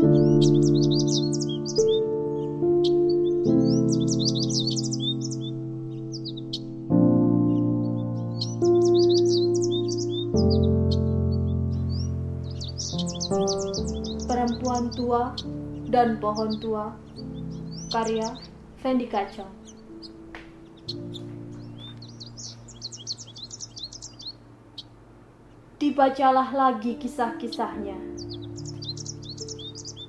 Perempuan Tua dan Pohon Tua. Karya Fendi Kacang. Dibacalah lagi kisah-kisahnya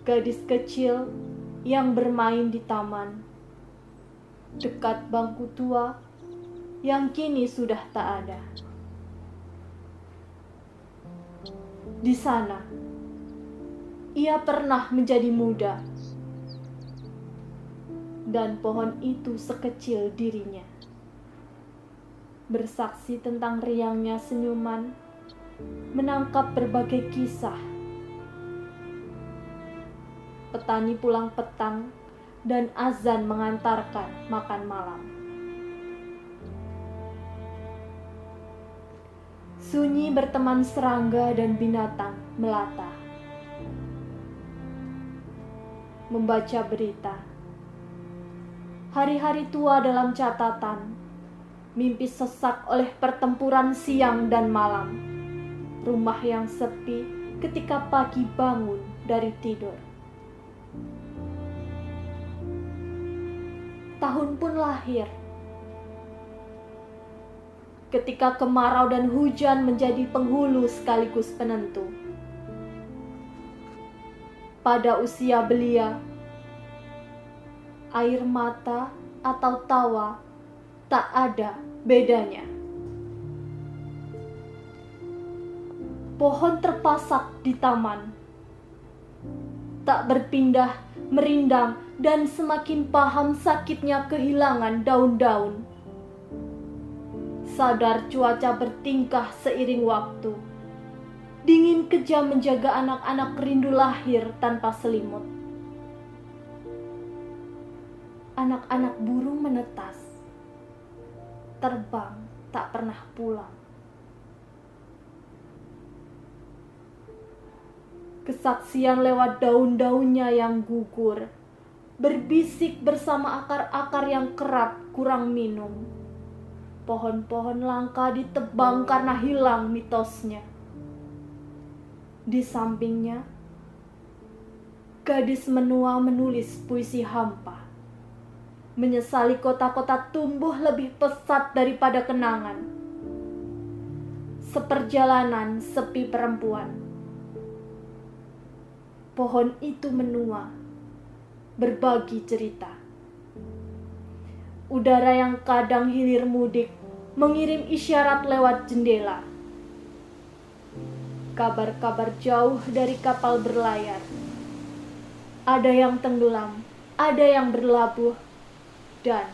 Gadis kecil yang bermain di taman. Dekat bangku tua yang kini sudah tak ada. Di sana ia pernah menjadi muda, dan pohon itu sekecil dirinya, bersaksi tentang riangnya senyuman, menangkap berbagai kisah. Petani pulang petang dan azan mengantarkan makan malam. Sunyi berteman serangga dan binatang melata membaca berita. Hari-hari tua dalam catatan, mimpi sesak oleh pertempuran siang dan malam. Rumah yang sepi ketika pagi bangun dari tidur. Tahun pun lahir. Ketika kemarau dan hujan menjadi penghulu sekaligus penentu pada usia belia. Air mata atau tawa tak ada bedanya. Pohon terpasak di taman, tak berpindah, merindang, dan semakin paham sakitnya kehilangan daun-daun. Sadar cuaca bertingkah seiring waktu Dingin kejam menjaga anak-anak rindu lahir tanpa selimut. Anak-anak burung menetas, terbang tak pernah pulang. Kesaksian lewat daun-daunnya yang gugur, berbisik bersama akar-akar yang kerap kurang minum. Pohon-pohon langka ditebang karena hilang mitosnya di sampingnya, gadis menua menulis puisi hampa. Menyesali kota-kota tumbuh lebih pesat daripada kenangan. Seperjalanan sepi perempuan. Pohon itu menua, berbagi cerita. Udara yang kadang hilir mudik mengirim isyarat lewat jendela kabar-kabar jauh dari kapal berlayar. Ada yang tenggelam, ada yang berlabuh, dan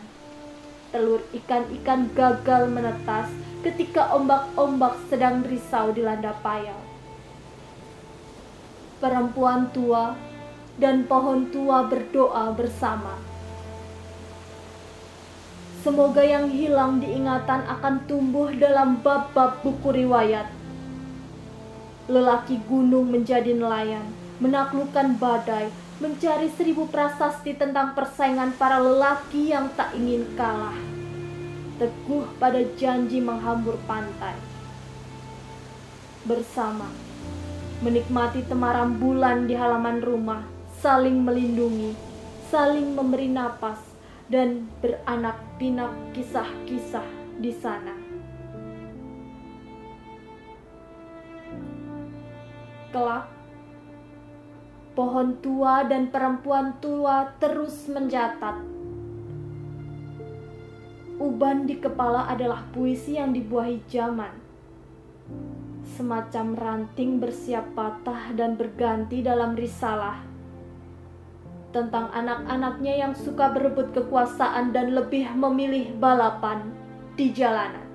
telur ikan-ikan gagal menetas ketika ombak-ombak sedang risau dilanda payau. Perempuan tua dan pohon tua berdoa bersama. Semoga yang hilang diingatan akan tumbuh dalam bab-bab buku riwayat lelaki gunung menjadi nelayan, menaklukkan badai, mencari seribu prasasti tentang persaingan para lelaki yang tak ingin kalah. Teguh pada janji menghambur pantai. Bersama, menikmati temaram bulan di halaman rumah, saling melindungi, saling memberi napas, dan beranak pinak kisah-kisah di sana. kelak, pohon tua dan perempuan tua terus mencatat. Uban di kepala adalah puisi yang dibuahi zaman. Semacam ranting bersiap patah dan berganti dalam risalah tentang anak-anaknya yang suka berebut kekuasaan dan lebih memilih balapan di jalanan.